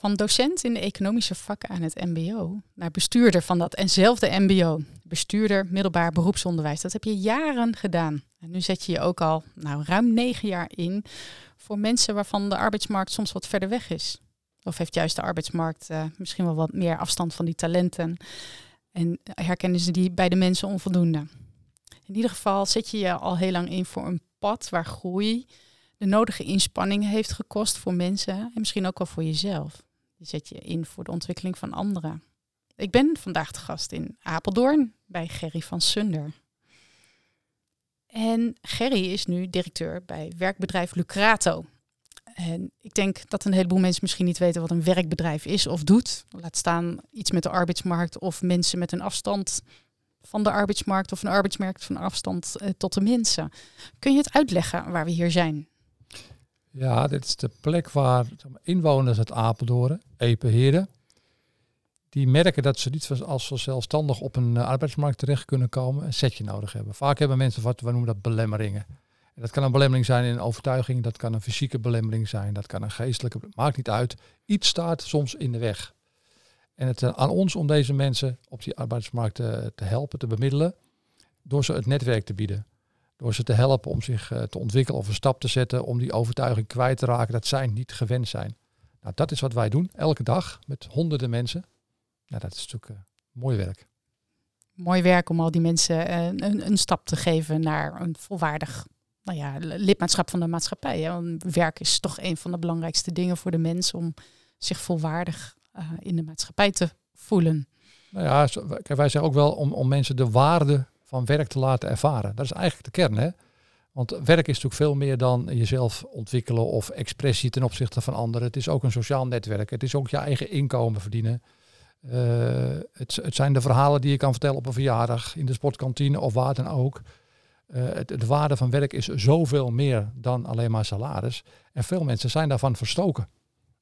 Van docent in de economische vakken aan het MBO naar bestuurder van dat enzelfde MBO. Bestuurder middelbaar beroepsonderwijs. Dat heb je jaren gedaan. En nu zet je je ook al nou, ruim negen jaar in voor mensen waarvan de arbeidsmarkt soms wat verder weg is. Of heeft juist de arbeidsmarkt uh, misschien wel wat meer afstand van die talenten. En herkennen ze die bij de mensen onvoldoende. In ieder geval zet je je al heel lang in voor een pad waar groei de nodige inspanning heeft gekost voor mensen en misschien ook wel voor jezelf. Je zet je in voor de ontwikkeling van anderen. Ik ben vandaag de gast in Apeldoorn bij Gerry van Sunder. En Gerry is nu directeur bij werkbedrijf Lucrato. En ik denk dat een heleboel mensen misschien niet weten wat een werkbedrijf is of doet. Laat staan iets met de arbeidsmarkt of mensen met een afstand van de arbeidsmarkt of een arbeidsmarkt van afstand eh, tot de mensen. Kun je het uitleggen waar we hier zijn? Ja, dit is de plek waar inwoners uit Apeldoorn, Epenheerde, die merken dat ze niet als ze zelfstandig op een eh, arbeidsmarkt terecht kunnen komen, een setje nodig hebben. Vaak hebben mensen wat we noemen dat belemmeringen. En dat kan een belemmering zijn in een overtuiging, dat kan een fysieke belemmering zijn, dat kan een geestelijke, maakt niet uit. Iets staat soms in de weg. En het uh, aan ons om deze mensen op die arbeidsmarkt te, te helpen, te bemiddelen, door ze het netwerk te bieden. Door ze te helpen om zich uh, te ontwikkelen of een stap te zetten om die overtuiging kwijt te raken dat zij niet gewend zijn. Nou, dat is wat wij doen, elke dag met honderden mensen. Nou, dat is natuurlijk uh, mooi werk. Mooi werk om al die mensen een, een, stap te geven naar een volwaardig nou ja, lidmaatschap van de maatschappij. Hè? Want werk is toch een van de belangrijkste dingen voor de mens om zich volwaardig uh, in de maatschappij te voelen. Nou ja, kijk, wij zeggen ook wel om, om mensen de waarde van werk te laten ervaren. Dat is eigenlijk de kern, hè? Want werk is natuurlijk veel meer dan jezelf ontwikkelen of expressie ten opzichte van anderen. Het is ook een sociaal netwerk. Het is ook je eigen inkomen verdienen. Uh, het, het, zijn de verhalen die je kan vertellen op een verjaardag, in de sportkantine of waar dan ook. Uh, het, de waarde van werk is zoveel meer dan alleen maar salaris. En veel mensen zijn daarvan verstoken.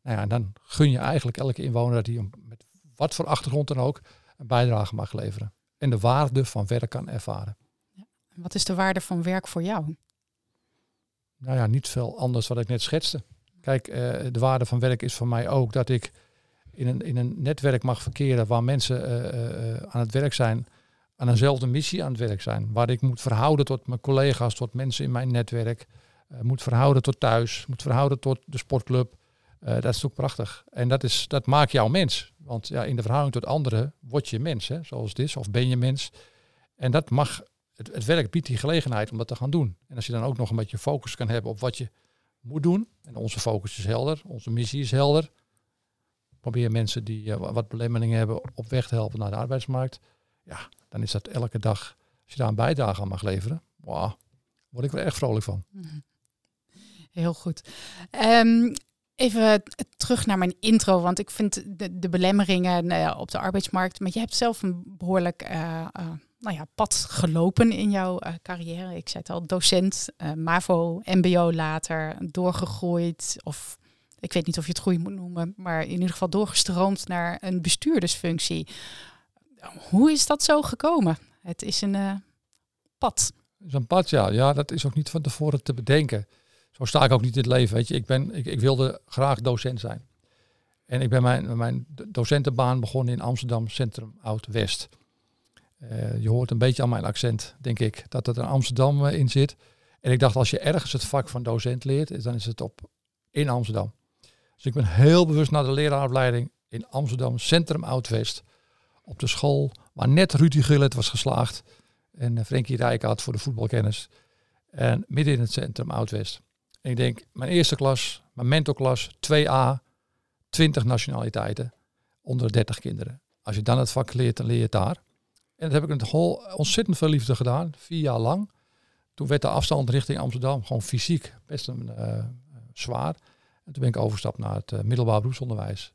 Nou ja, en dan gun je eigenlijk elke inwoner hij met wat voor achtergrond dan ook een bijdrage mag leveren. En de waarde van werk kan ervaren. Ja. Wat is de waarde van werk voor jou? Nou ja, niet veel anders wat ik net schetste. Kijk, uh, de waarde van werk is voor mij ook dat ik in een, in een netwerk mag verkeren waar mensen uh, uh, aan het werk zijn, aan eenzelfde missie aan het werk zijn. Waar ik moet verhouden tot mijn collega's, tot mensen in mijn netwerk, moet verhouden tot thuis, moet verhouden tot de sportclub, dat is ook prachtig. En dat, is, dat maakt jou mens. Want ja, in de verhouding tot anderen word je mens, hè, zoals is, of ben je mens. En dat mag, het, werk biedt die gelegenheid om dat te gaan doen. En als je dan ook nog een beetje focus kan hebben op wat je moet doen. En onze focus is helder, onze missie is helder. Probeer mensen die uh, wat belemmeringen hebben op weg te helpen naar de arbeidsmarkt. Ja, dan is dat elke dag, als je daar een bijdrage aan mag leveren, wow, word ik er echt vrolijk van. Heel goed. Um, Even terug naar mijn intro, want ik vind de, de belemmeringen uh, op de arbeidsmarkt. Maar je hebt zelf een behoorlijk uh, uh, nou ja, pad gelopen in jouw carrière. Ik zei het al, docent, MAVO, MBO later, doorgegroeid. Of ik weet niet of je het groei moet noemen, maar in ieder geval doorgestroomd naar een bestuurdersfunctie. Hoe is dat zo gekomen? Het is een pad. Het is een pad, ja. Ja, dat is ook niet van tevoren te bedenken. Zo sta ik ook niet in het leven. Weet je. Ik, ben, ik, ik wilde graag docent zijn. En ik ben mijn, mijn docentenbaan begonnen in Amsterdam Centrum Oud-West. Uh, je hoort een beetje aan mijn accent, denk ik, dat het in Amsterdam uh, in zit. En ik dacht, als je ergens het vak van docent leert, dan is het op in Amsterdam. Dus ik ben heel bewust naar de leraaropleiding in Amsterdam Centrum Oud-West. Op de school waar net Rudy Gullit was geslaagd. En uh, Frenkie Rijkaard voor de voetbalkennis. En midden in het centrum Oud-West ik denk, mijn eerste klas, mijn mentorklas, 2A, 20 nationaliteiten, onder 30 kinderen. Als je dan het vak leert, dan leer je het daar. En dat heb ik met ontzettend veel liefde gedaan, vier jaar lang. Toen werd de afstand richting Amsterdam gewoon fysiek best een, uh, zwaar. En toen ben ik overgestapt naar het uh, middelbaar beroepsonderwijs.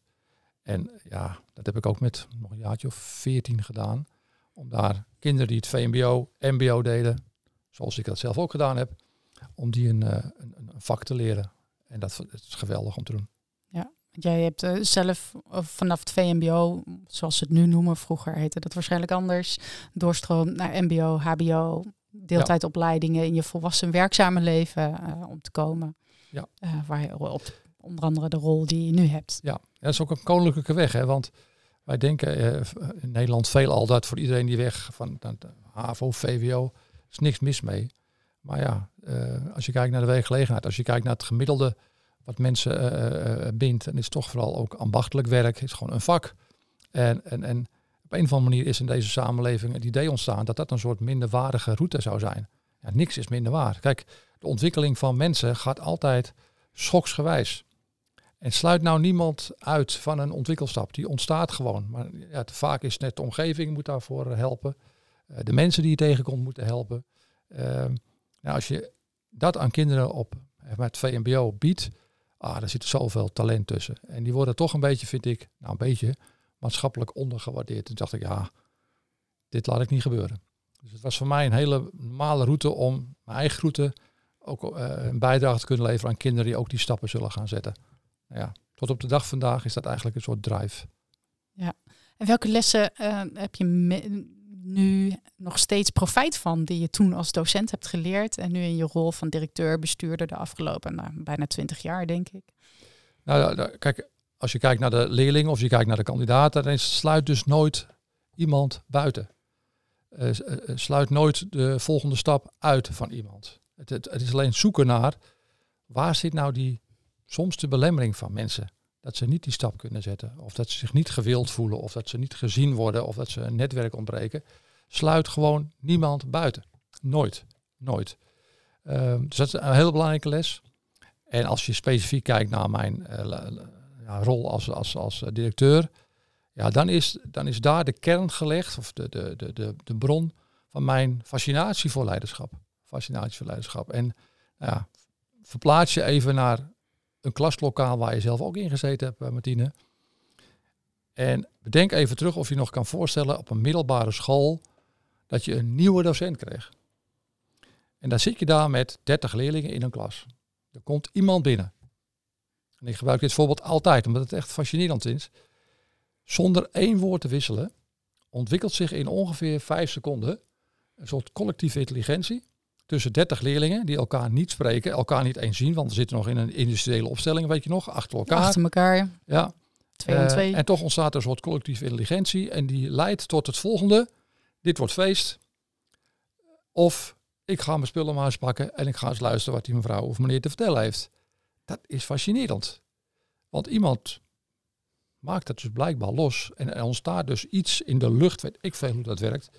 En ja, dat heb ik ook met nog een jaartje of veertien gedaan. Om daar kinderen die het VMBO, MBO deden, zoals ik dat zelf ook gedaan heb, om die een, een, een vak te leren. En dat, dat, is geweldig om te doen. Ja, jij hebt uh, zelf vanaf het VMBO, zoals ze het nu noemen, vroeger heette dat waarschijnlijk anders, doorstroom naar MBO, HBO, deeltijdopleidingen in je volwassen werkzame leven uh, om te komen. Ja. Uh, waar je op onder andere de rol die je nu hebt. Ja, dat is ook een koninklijke weg, hè? want wij denken in Nederland veel al dat voor iedereen die weg van HAVO, VWO, is niks mis mee. Maar ja, als je kijkt naar de werkgelegenheid, als je kijkt naar het gemiddelde wat mensen bindt, dan is toch vooral ook ambachtelijk werk, is gewoon een vak. En, en, en op een of andere manier is in deze samenleving het idee ontstaan dat dat een soort minderwaardige route zou zijn. Ja, niks is minder waar. Kijk, de ontwikkeling van mensen gaat altijd schoksgewijs. En sluit nou niemand uit van een ontwikkelstap. Die ontstaat gewoon. Maar ja, vaak is net de omgeving moet daarvoor helpen. De mensen die je tegenkomt moeten helpen. Uh, nou, als je dat aan kinderen op met VMBO biedt, ah, daar zit zoveel talent tussen. En die worden toch een beetje, vind ik, nou een beetje, maatschappelijk ondergewaardeerd. Toen dacht ik, ja, dit laat ik niet gebeuren. Dus het was voor mij een hele normale route om mijn eigen route ook uh, een bijdrage te kunnen leveren aan kinderen die ook die stappen zullen gaan zetten. Nou ja, tot op de dag vandaag is dat eigenlijk een soort drive. Ja, en welke lessen uh, heb je nu nog steeds profijt van die je toen als docent hebt geleerd en nu in je rol van directeur, bestuurder de afgelopen nou, bijna twintig jaar, denk ik? Nou, kijk, als je kijkt naar de leerlingen of je kijkt naar de kandidaten, dan sluit dus nooit iemand buiten. Uh, sluit nooit de volgende stap uit van iemand. Het, het, is alleen zoeken naar waar zit nou die soms de belemmering van mensen. Dat ze niet die stap kunnen zetten. Of dat ze zich niet gewild voelen. Of dat ze niet gezien worden. Of dat ze een netwerk ontbreken. Sluit gewoon niemand buiten. Nooit. Nooit. Um, dus dat is een hele belangrijke les. En als je specifiek kijkt naar mijn ja, rol als, als, als eh, directeur, ja, dan, is, dan is daar de kern gelegd, of de, de, de, de, de bron van mijn fascinatie voor leiderschap. Fascinatie voor leiderschap. En nou ja, verplaats je even naar een klaslokaal waar je zelf ook in gezeten hebt, eh, Martine. En bedenk even terug of je nog kan voorstellen op een middelbare school dat je een nieuwe docent kreeg. En dan zit je daar met 30 leerlingen in een klas. Er komt iemand binnen. En ik gebruik dit voorbeeld altijd, omdat het echt fascinerend is. Zonder één woord te wisselen, ontwikkelt zich in ongeveer vijf seconden een soort collectieve intelligentie tussen 30 leerlingen die elkaar niet spreken, elkaar niet eens zien, want we zitten nog in een industriële opstelling, weet je nog, achter elkaar. Achter elkaar. Ja. Twee en twee. Uh, en toch ontstaat er een soort collectieve intelligentie en die leidt tot het volgende. Dit wordt feest. Of ik ga mijn spullen maar eens pakken en ik ga eens luisteren wat die mevrouw of meneer te vertellen heeft. Dat is fascinerend. Want iemand maakt het dus blijkbaar los. En er ontstaat dus iets in de lucht, weet ik veel hoe dat werkt,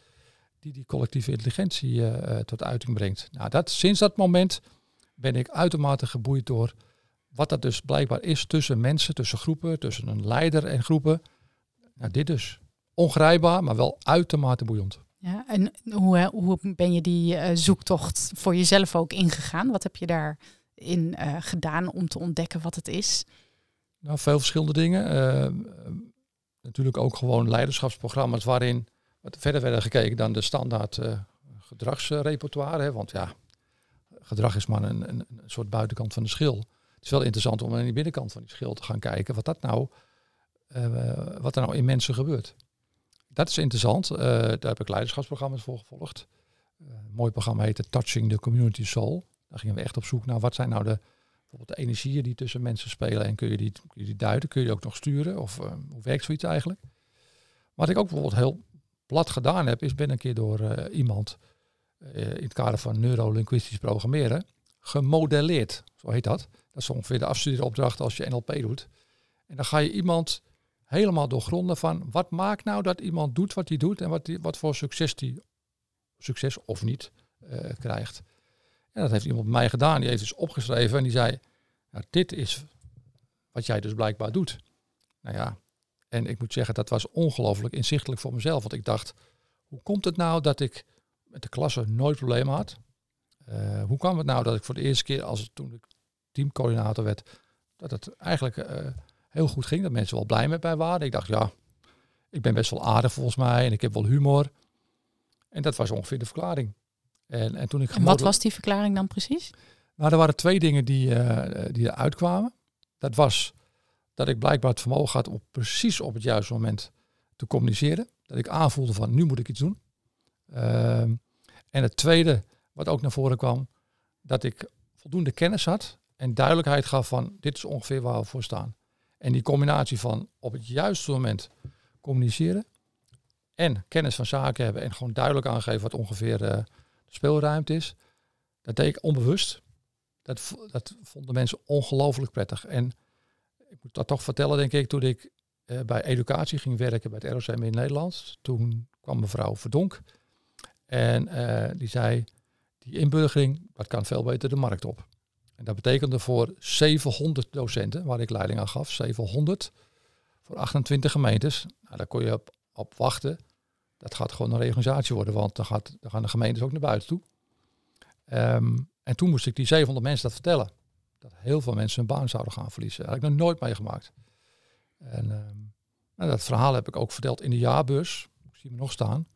die die collectieve intelligentie uh, tot uiting brengt. Nou, dat, sinds dat moment ben ik uitermate geboeid door wat dat dus blijkbaar is tussen mensen, tussen groepen, tussen een leider en groepen. Nou, dit dus. Ongrijpbaar, maar wel uitermate boeiend. Ja, en hoe, hoe ben je die uh, zoektocht voor jezelf ook ingegaan? Wat heb je daar in uh, gedaan om te ontdekken wat het is? Nou, veel verschillende dingen. Uh, natuurlijk ook gewoon leiderschapsprogramma's waarin wat verder werden gekeken dan de standaard uh, gedragsrepertoire. Hè, want ja, gedrag is maar een, een, soort buitenkant van de schil. Het is wel interessant om aan die binnenkant van die schil te gaan kijken wat, dat nou, wat er nou in mensen gebeurt. Dat is interessant. daar heb ik leiderschapsprogramma's voor gevolgd. een mooi programma heette Touching the Community Soul. Daar gingen we echt op zoek naar wat zijn nou de, bijvoorbeeld de energieën die tussen mensen spelen. En kun je die, kun je die duiden? Kun je die ook nog sturen? Of hoe werkt zoiets eigenlijk? Wat ik ook bijvoorbeeld heel plat gedaan heb, is ben een keer door uh, iemand uh, in het kader van neurolinguistisch programmeren gemodelleerd. Zo heet dat. Dat is ongeveer de afstudeeropdracht als je NLP doet. En dan ga je iemand helemaal doorgronden van wat maakt nou dat iemand doet wat hij doet en wat, die, wat voor succes die succes of niet krijgt. En dat heeft iemand bij mij gedaan. Die heeft dus opgeschreven en die zei, nou, dit is wat jij dus blijkbaar doet. Nou ja, en ik moet zeggen, dat was ongelooflijk inzichtelijk voor mezelf. Want ik dacht, hoe komt het nou dat ik met de klasse nooit problemen had? Uh, hoe kwam het nou dat ik voor de eerste keer, als toen ik teamcoördinator werd, dat het eigenlijk uh, heel goed ging. Dat mensen wel blij met mij waren. Ik dacht, ja, ik ben best wel aardig volgens mij en ik heb wel humor. En dat was ongeveer de verklaring. En, en, toen ik en wat was die verklaring dan precies? Nou, er waren twee dingen die, uh, die eruit kwamen. Dat was dat ik blijkbaar het vermogen had om precies op het juiste moment te communiceren. Dat ik aanvoelde van nu moet ik iets doen. Ehm, en het tweede, wat ook naar voren kwam, dat ik voldoende kennis had en duidelijkheid gaf van dit is ongeveer waar we voor staan. En die combinatie van op het juiste moment communiceren en kennis van zaken hebben en gewoon duidelijk aangeven wat ongeveer uh, de speelruimte is, dat deed ik onbewust. Dat, dat vonden mensen ongelooflijk prettig. En ik moet dat toch vertellen, denk ik, toen ik uh, bij educatie ging werken bij het ROCM in Nederland. Toen kwam mevrouw Verdonk en uh, die zei, die inburgering, dat kan veel beter de markt op. En dat betekende voor 700 docenten, waar ik leiding aan gaf, 700 voor 28 gemeentes. Nou, daar kon je op, op wachten. Dat gaat gewoon een reorganisatie worden, want dan, gaat, gaan de gemeentes ook naar buiten toe. Um, en toen moest ik die 700 mensen dat vertellen. Dat heel veel mensen hun baan zouden gaan verliezen. Dat heb ik nog nooit meegemaakt. En um, nou, dat verhaal heb ik ook verteld in de jaarbeurs. Ik zie me nog staan.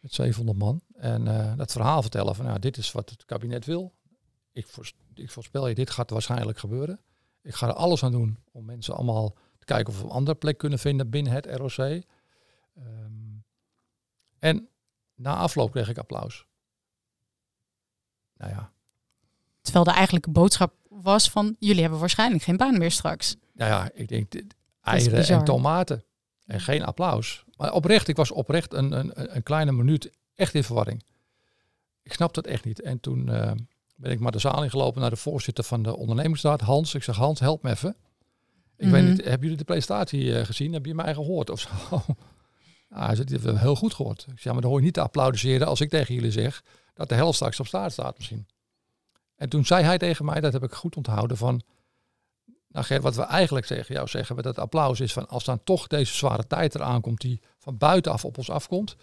Met 700 man. En uh, dat verhaal vertellen van nou, dit is wat het kabinet wil. Ik, ik voorspel je, dit gaat waarschijnlijk gebeuren. Ik ga er alles aan doen om mensen allemaal te kijken of we een andere plek kunnen vinden binnen het ROC. Ehm, en na afloop kreeg ik applaus. Nou ja. Terwijl de eigenlijke boodschap was van jullie hebben waarschijnlijk geen baan meer straks. Nou ja, ik denk eieren en tomaten. En geen applaus. Maar oprecht, ik was oprecht een, een, een kleine minuut echt in verwarring. Ik snap dat echt niet. En toen uh, ben ik maar de zaal ingelopen naar de voorzitter van de ondernemingsraad, Hans. Ik zeg, Hans, help me even. Ik mm weet mhm. niet, hebben jullie de presentatie uh, gezien? Heb je mij gehoord of zo? ah, hij zegt, hebben heel goed gehoord. Ik zeg, maar dan hoor je niet te applaudisseren als ik tegen jullie zeg dat de helft straks op staat staat misschien. En toen zei hij tegen mij, dat heb ik goed onthouden, van, nou Ger, wat we eigenlijk zeggen, jou zeggen we dat applaus is van, als dan toch deze zware tijd eraan komt die van buitenaf op ons afkomt,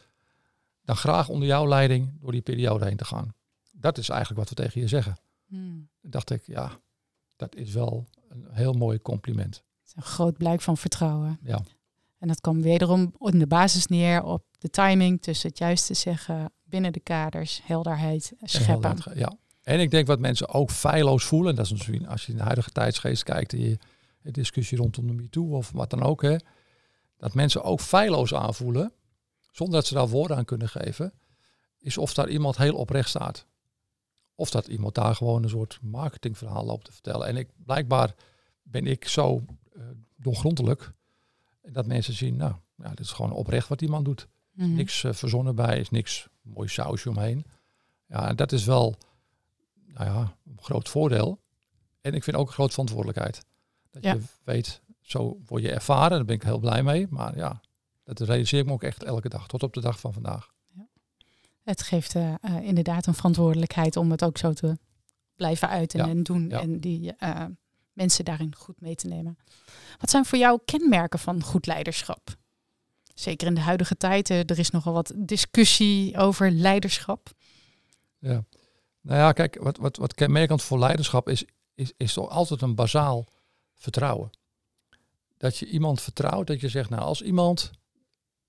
dan graag onder jouw leiding door die periode heen te gaan. Dat is eigenlijk wat we tegen je zeggen. Hmm. dacht ik, ja, dat is wel een heel mooi compliment. Het is een groot blijk van vertrouwen. Ja. En dat kwam wederom in de basis neer op de timing tussen het juiste zeggen, binnen de kaders, helderheid scheppen. ja. En ik denk wat mensen ook feilloos voelen, dat is misschien als je in de huidige tijdsgeest kijkt, je discussie rondom de MeToo of wat dan ook, hè, dat mensen ook feilloos aanvoelen, zonder dat ze daar woorden aan kunnen geven, is of daar iemand heel oprecht staat. Of dat iemand daar gewoon een soort marketingverhaal loopt te vertellen. En ik, blijkbaar ben ik zo uh, doorgrondelijk dat mensen zien, nou, ja, dit is gewoon oprecht wat die man doet. Mm Niks uh, verzonnen bij, is niks mooi sausje omheen. Ja, en dat is wel nou ja, een groot voordeel. En ik vind ook een groot verantwoordelijkheid. Dat je weet, zo word je ervaren, daar ben ik heel blij mee. Maar ja, dat realiseer ik me ook echt elke dag, tot op de dag van vandaag. Ja. Het geeft uh, inderdaad een verantwoordelijkheid om het ook zo te blijven uiten en doen. En die uh, mensen daarin goed mee te nemen. Wat zijn voor jou kenmerken van goed leiderschap? Zeker in de huidige tijd, er is nogal wat discussie over leiderschap. Ja, nou ja, kijk, wat, wat, wat kenmerkend voor leiderschap is, is, is toch altijd een bazaal vertrouwen. Dat je iemand vertrouwt, dat je zegt, nou als iemand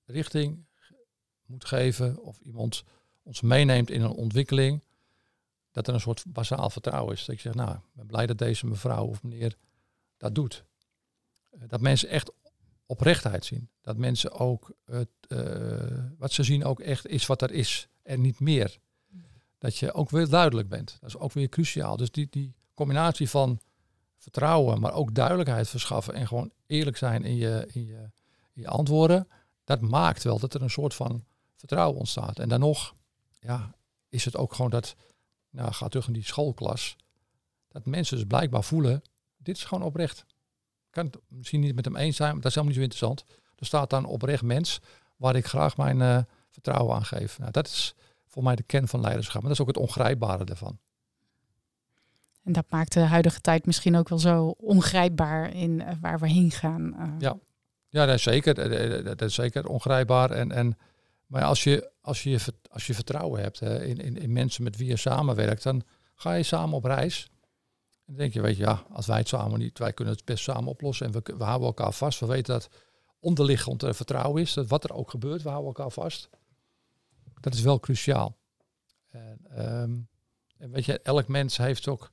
richting moet geven of iemand ons meeneemt in een ontwikkeling, dat er een soort bazaal vertrouwen is. Dat je zegt, nou, ik ben blij dat deze mevrouw of meneer dat doet. Eh, dat mensen echt oprechtheid zien. Dat mensen ook het, uh, wat ze zien ook echt is wat er is en niet meer. Dat je ook weer duidelijk bent. Dat is ook weer cruciaal. Dus die, die combinatie van vertrouwen, maar ook duidelijkheid verschaffen en gewoon eerlijk zijn in je, in je, in je antwoorden, dat maakt wel dat er een soort van vertrouwen ontstaat. En dan nog, ja, is het ook gewoon dat, nou, gaat terug in die schoolklas, dat mensen dus blijkbaar voelen, dit is gewoon oprecht. Ik kan het misschien niet met hem eens zijn, maar dat is helemaal niet zo interessant. Er staat dan oprecht mens waar ik graag mijn uh, vertrouwen aan geef. Nou, dat is voor mij de kern van leiderschap. Maar dat is ook het ongrijpbare ervan. En dat maakt de huidige tijd misschien ook wel zo ongrijpbaar in uh, waar we heen gaan. Uh. Ja, ja dat, is zeker, dat is zeker ongrijpbaar. En, en, maar als je, als je, als je vertrouwen hebt in, in, in mensen met wie je samenwerkt, dan ga je samen op reis. En dan denk je, weet je, ja, als wij het samen niet, wij kunnen het best samen oplossen en we, we houden elkaar vast. We weten dat onderliggend uh, vertrouwen is, dat wat er ook gebeurt, we houden elkaar vast. Dat is wel cruciaal. En, ehm, en weet je, elk mens heeft ook,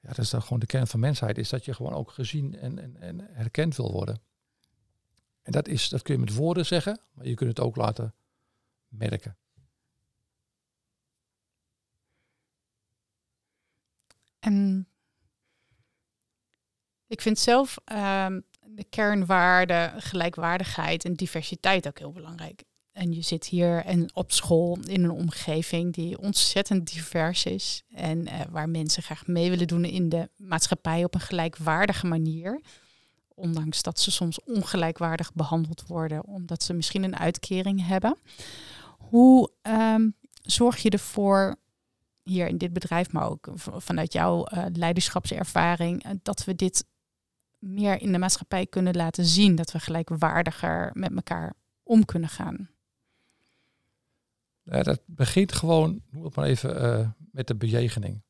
ja, dat is dan gewoon de kern van mensheid, is dat je gewoon ook gezien en, en, en herkend wil worden. En dat, is, dat kun je met woorden zeggen, maar je kunt het ook laten merken. En ik vind zelf uh, de kernwaarden, gelijkwaardigheid en diversiteit ook heel belangrijk. En je zit hier en op school in een omgeving die ontzettend divers is. En uh, waar mensen graag mee willen doen in de maatschappij op een gelijkwaardige manier. Ondanks dat ze soms ongelijkwaardig behandeld worden, omdat ze misschien een uitkering hebben. Hoe um, zorg je ervoor hier in dit bedrijf, maar ook vanuit jouw uh, leiderschapservaring, uh, dat we dit meer in de maatschappij kunnen laten zien, dat we gelijkwaardiger met elkaar om kunnen gaan? Ja, dat begint gewoon, noem het maar even, uh, met de bejegening.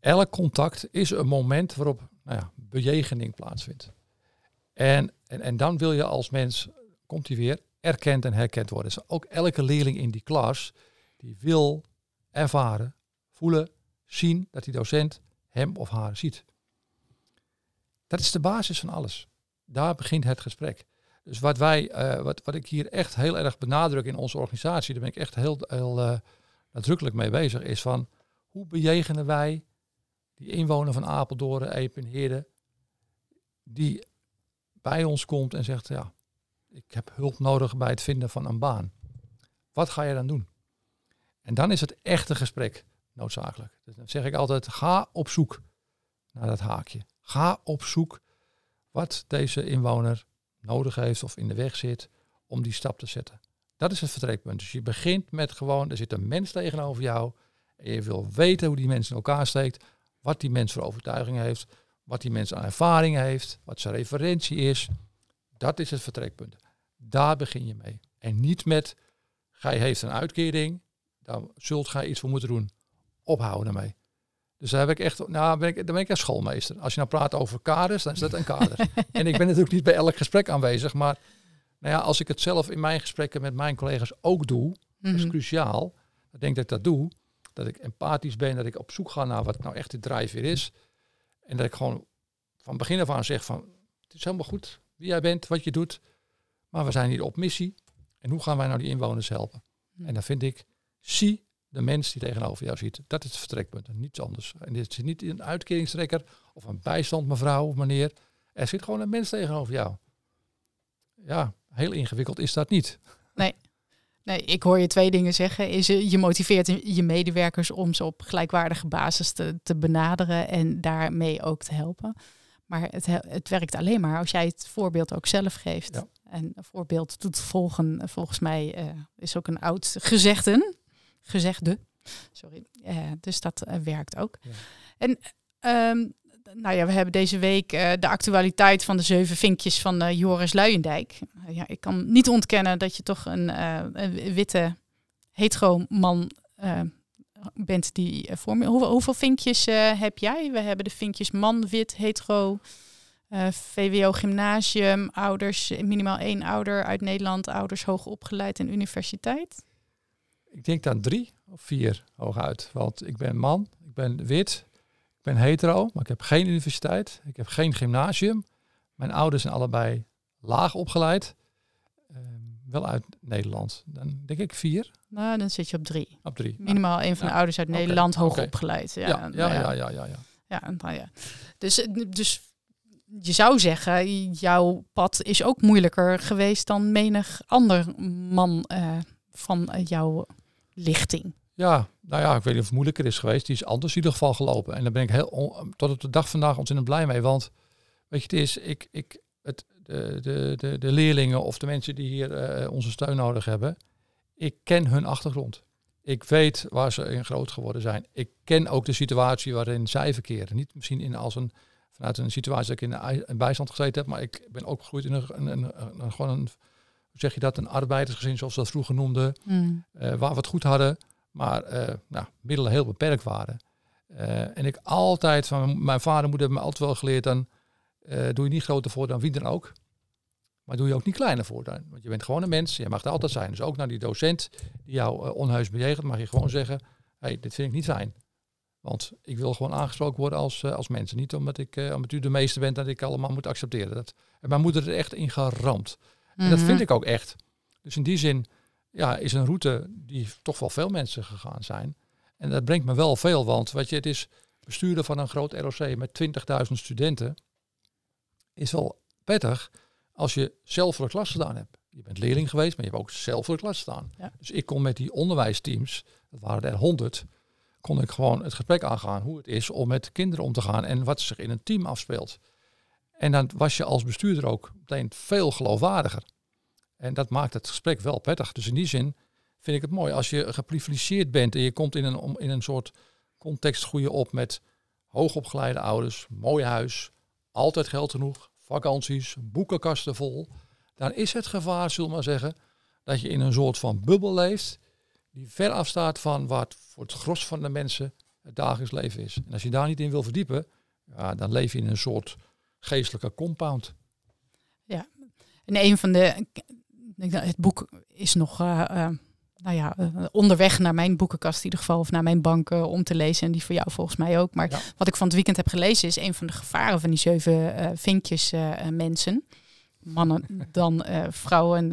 Elk contact is een moment waarop nou ja, bejegening plaatsvindt. En, en, en dan wil je als mens, komt hij weer, erkend en herkend worden. Dus ook elke leerling in die klas, die wil ervaren, voelen, zien dat die docent hem of haar ziet. Dat is de basis van alles. Daar begint het gesprek. Dus wat wij, uh, wat, wat ik hier echt heel erg benadruk in onze organisatie, daar ben ik echt heel, heel uh, nadrukkelijk mee bezig, is van hoe bejegenen wij die inwoner van Apeldoorn, Epenheerde, die bij ons komt en zegt, ja, ik heb hulp nodig bij het vinden van een baan. Wat ga je dan doen? En dan is het echte gesprek noodzakelijk. Dus dan zeg ik altijd, ga op zoek naar dat haakje. Ga op zoek wat deze inwoner nodig heeft of in de weg zit om die stap te zetten. Dat is het vertrekpunt. Dus je begint met gewoon, er zit een mens tegenover jou en je wil weten hoe die mens in elkaar steekt, wat die mens voor overtuiging heeft, wat die mens aan ervaring heeft, wat zijn referentie is. Dat is het vertrekpunt. Daar begin je mee. En niet met, gij heeft een uitkering, daar zult gij iets voor moeten doen. Ophouden ermee. Dus daar, heb ik echt, nou, ben ik, daar ben ik echt schoolmeester. Als je nou praat over kaders, dan is dat een kader. en ik ben natuurlijk niet bij elk gesprek aanwezig, maar nou ja, als ik het zelf in mijn gesprekken met mijn collega's ook doe, dat is cruciaal. Ik denk dat ik dat doe, dat ik empathisch ben, dat ik op zoek ga naar wat nou echt de drijfveer is. En dat ik gewoon van begin af aan zeg van, het is helemaal goed wie jij bent, wat je doet, maar we zijn hier op missie. En hoe gaan wij nou die inwoners helpen? Mm. En dan vind ik, zie de mens die tegenover jou ziet. Dat is het vertrekpunt en niets anders. En dit zit niet in een uitkeringstrekker of een bijstand mevrouw of meneer. Er zit gewoon een mens tegenover jou. Ja, heel ingewikkeld is dat niet. Nee. Nee, ik hoor je twee dingen zeggen. Is je motiveert je medewerkers om ze op gelijkwaardige basis te, te benaderen en daarmee ook te helpen. Maar het, het werkt alleen maar als jij het voorbeeld ook zelf geeft. Ja. En een voorbeeld doet volgen, volgens mij uh, is ook een oud gezegde gezegde. Sorry. Uh, dus dat uh, werkt ook. Ja. En um, nou ja, we hebben deze week uh, de actualiteit van de zeven vinkjes van Joris Luijendijk. ja, ik kan niet ontkennen dat je toch een, een witte hetero man bent die voor me. Hoeveel, vinkjes heb jij? We hebben de vinkjes man, wit, hetero. VWO gymnasium, ouders, minimaal één ouder uit Nederland, ouders hoog opgeleid en universiteit. Ik denk dan drie of vier hooguit. Want ik ben man, ik ben wit, ik ben hetero, maar ik heb geen universiteit, ik heb geen gymnasium. Mijn ouders zijn allebei laag opgeleid. Uh, wel uit Nederland. Dan denk ik vier. Nou, dan zit je op drie. Op drie. Minimaal een van de ouders uit Nederland hoog opgeleid. Ja, ja, ja, ja, ja, ja, ja. ja, nou ja. Dus, dus je zou zeggen, jouw pad is ook moeilijker geweest dan menig ander man uh, van jouw lichting. Ja, nou ja, ik weet niet of het moeilijker is geweest. Die is anders in ieder geval gelopen. En daar ben ik heel tot op de dag vandaag ontzettend blij mee. Want weet je, het is, ik, ik, het, de, de, de, de leerlingen of de mensen die hier uh, onze steun nodig hebben, ik ken hun achtergrond. Ik weet waar ze in groot geworden zijn. Ik ken ook de situatie waarin zij verkeren. Niet misschien in als een, vanuit een situatie dat ik in een bijstand gezeten heb, maar ik ben ook gegroeid in een, een, een, een gewoon een zeg je dat, een arbeidersgezin zoals we dat vroeger noemden, mm. uh, waar we het goed hadden, maar uh, nou, middelen heel beperkt waren. en ik altijd, van mijn vader en moeder hebben me altijd wel geleerd, dan doe je niet groter voor dan wie dan ook. Maar doe je ook niet kleiner voor dan. Want je bent gewoon een mens, je mag er altijd zijn. Dus ook naar die docent die jou onheus bejegent, mag je gewoon zeggen, hey, dit vind ik niet fijn. Want ik wil gewoon aangesproken worden als, uh, als mens. Niet omdat, ik, uh, omdat u de meeste bent dat ik allemaal moet accepteren. Dat, en mijn moeder er echt in geramd. En dat vind mhm. ik ook echt. Dus in die zin ja, is een route die toch wel veel mensen gegaan zijn. En dat brengt me wel veel, want weet je, het is bestuurder van een groot ROC met 20.000 studenten. Is wel prettig als je zelf voor de klas gedaan hebt. Je bent leerling geweest, maar je hebt ook zelf voor de klas staan. Dus ik kon met die onderwijsteams, dat waren er honderd, kon ik gewoon het gesprek aangaan hoe het is om met kinderen om te gaan en wat zich in een team afspeelt. En dan was je als bestuurder ook meteen veel geloofwaardiger. En dat maakt het gesprek wel prettig. Dus in die zin vind ik het mooi als je geprivilegeerd bent en je komt in een, in een soort context groeien op met hoogopgeleide ouders, mooi huis, altijd geld genoeg, vakanties, boekenkasten vol. Dan is het gevaar, zullen we maar zeggen, dat je in een soort van bubbel leeft die ver afstaat van wat voor het gros van de mensen het dagelijks leven is. En als je daar niet in wil verdiepen, ja, dan leef je in een soort geestelijke compound. Ja, en een van de, het boek is nog, uh, uh, nou ja, uh, onderweg naar mijn boekenkast in ieder geval, of naar mijn bank om te lezen. En die voor jou volgens mij ook. Maar wat ik van het weekend heb gelezen is een van de gevaren van die zeven vinkjes mensen. Mannen dan vrouwen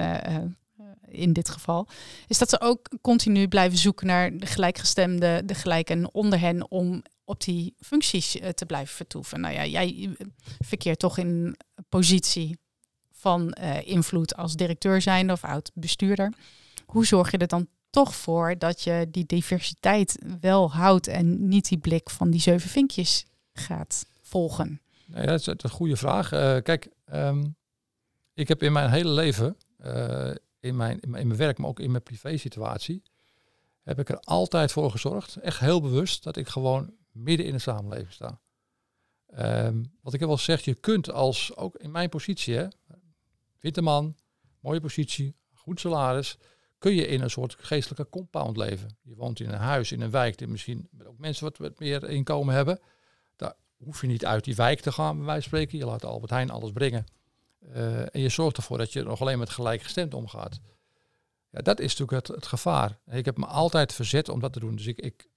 in dit geval, is dat ze ook continu blijven zoeken naar de gelijkgestemde, de gelijken onder hen om op die functies uh, te blijven vertoeven. Nou ja, jij verkeert toch in positie van uh, invloed als directeur zijn of oud bestuurder. Hoe zorg je er dan toch voor dat je die diversiteit wel houdt en niet die blik van die zeven vinkjes gaat volgen? Nou dat is een goede vraag. Kijk, um, ik heb in mijn hele leven in mijn, in mijn werk, maar ook in mijn privé situatie, heb ik er altijd voor gezorgd, echt heel bewust, dat ik gewoon midden in de samenleving sta. Um, wat ik heb wel gezegd, je kunt als, ook in mijn positie, hè, witte man, mooie positie, goed salaris, kun je in een soort geestelijke compound leven. Je woont in een huis, in een wijk, die misschien ook mensen wat, wat meer inkomen hebben. Daar hoef je niet uit die wijk te gaan, bij wijze spreken. Je laat Albert Heijn alles brengen. Uh, en je zorgt ervoor dat je nog alleen met gelijkgestemd omgaat. Ja, dat is natuurlijk het, het gevaar. Ik heb me altijd verzet om dat te doen. Dus ik, ik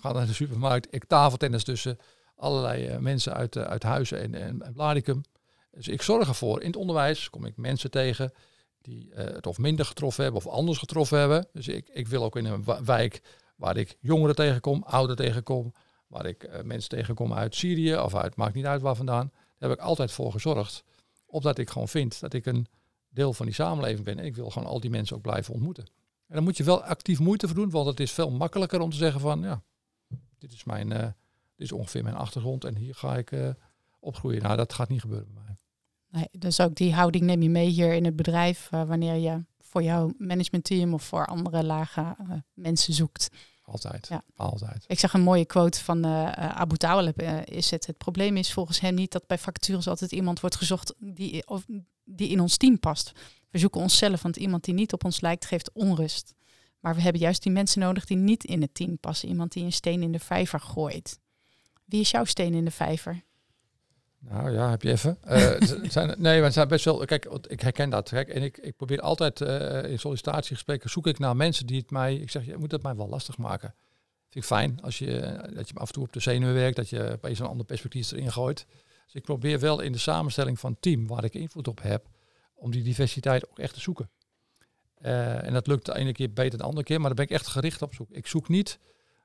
ga naar de supermarkt, ik tafeltennis tussen allerlei uh, mensen uit, uh, uit Huizen en, en, Bladicum. Dus ik zorg ervoor. In het onderwijs kom ik mensen tegen die het of minder getroffen hebben of anders getroffen hebben. Dus ik, ik wil ook in een wijk waar ik jongeren tegenkom, ouderen tegenkom, waar ik mensen tegenkom uit Syrië of uit, maakt niet uit waar vandaan. Daar heb ik altijd voor gezorgd omdat ik gewoon vind dat ik een deel van die samenleving ben. En ik wil gewoon al die mensen ook blijven ontmoeten. En dan moet je wel actief moeite voor doen, want het is veel makkelijker om te zeggen van ja, dit is, mijn, uh, dit is ongeveer mijn achtergrond en hier ga ik uh, opgroeien. Nou, dat gaat niet gebeuren bij mij. Nee, dus ook die houding neem je mee hier in het bedrijf uh, wanneer je voor jouw managementteam of voor andere lage mensen zoekt. Altijd. Ja. Altijd. Ik zag een mooie quote van Abu Talib. Is het, het probleem is volgens hem niet dat bij vacatures altijd iemand wordt gezocht die, of, die in ons team past. We zoeken onszelf, want iemand die niet op ons lijkt geeft onrust. Maar we hebben juist die mensen nodig die niet in het team passen. Iemand die een steen in de vijver gooit. Wie is jouw steen in de vijver? Nou ja, heb je even. Uh, zijn, nee, het zijn best wel. Kijk, ik herken dat. Kijk, en ik, ik probeer altijd uh, in sollicitatiegesprekken zoek ik naar mensen die het mij. Ik zeg, je moet het mij wel lastig maken. Vind ik fijn als je dat je af en toe op de zenuwen werkt, dat je opeens een ander perspectief erin gooit. Dus ik probeer wel in de samenstelling van het team waar ik invloed op heb, om die diversiteit ook echt te zoeken. Uh, en dat lukt de ene keer beter dan de andere keer, maar daar ben ik echt gericht op zoek. Ik zoek niet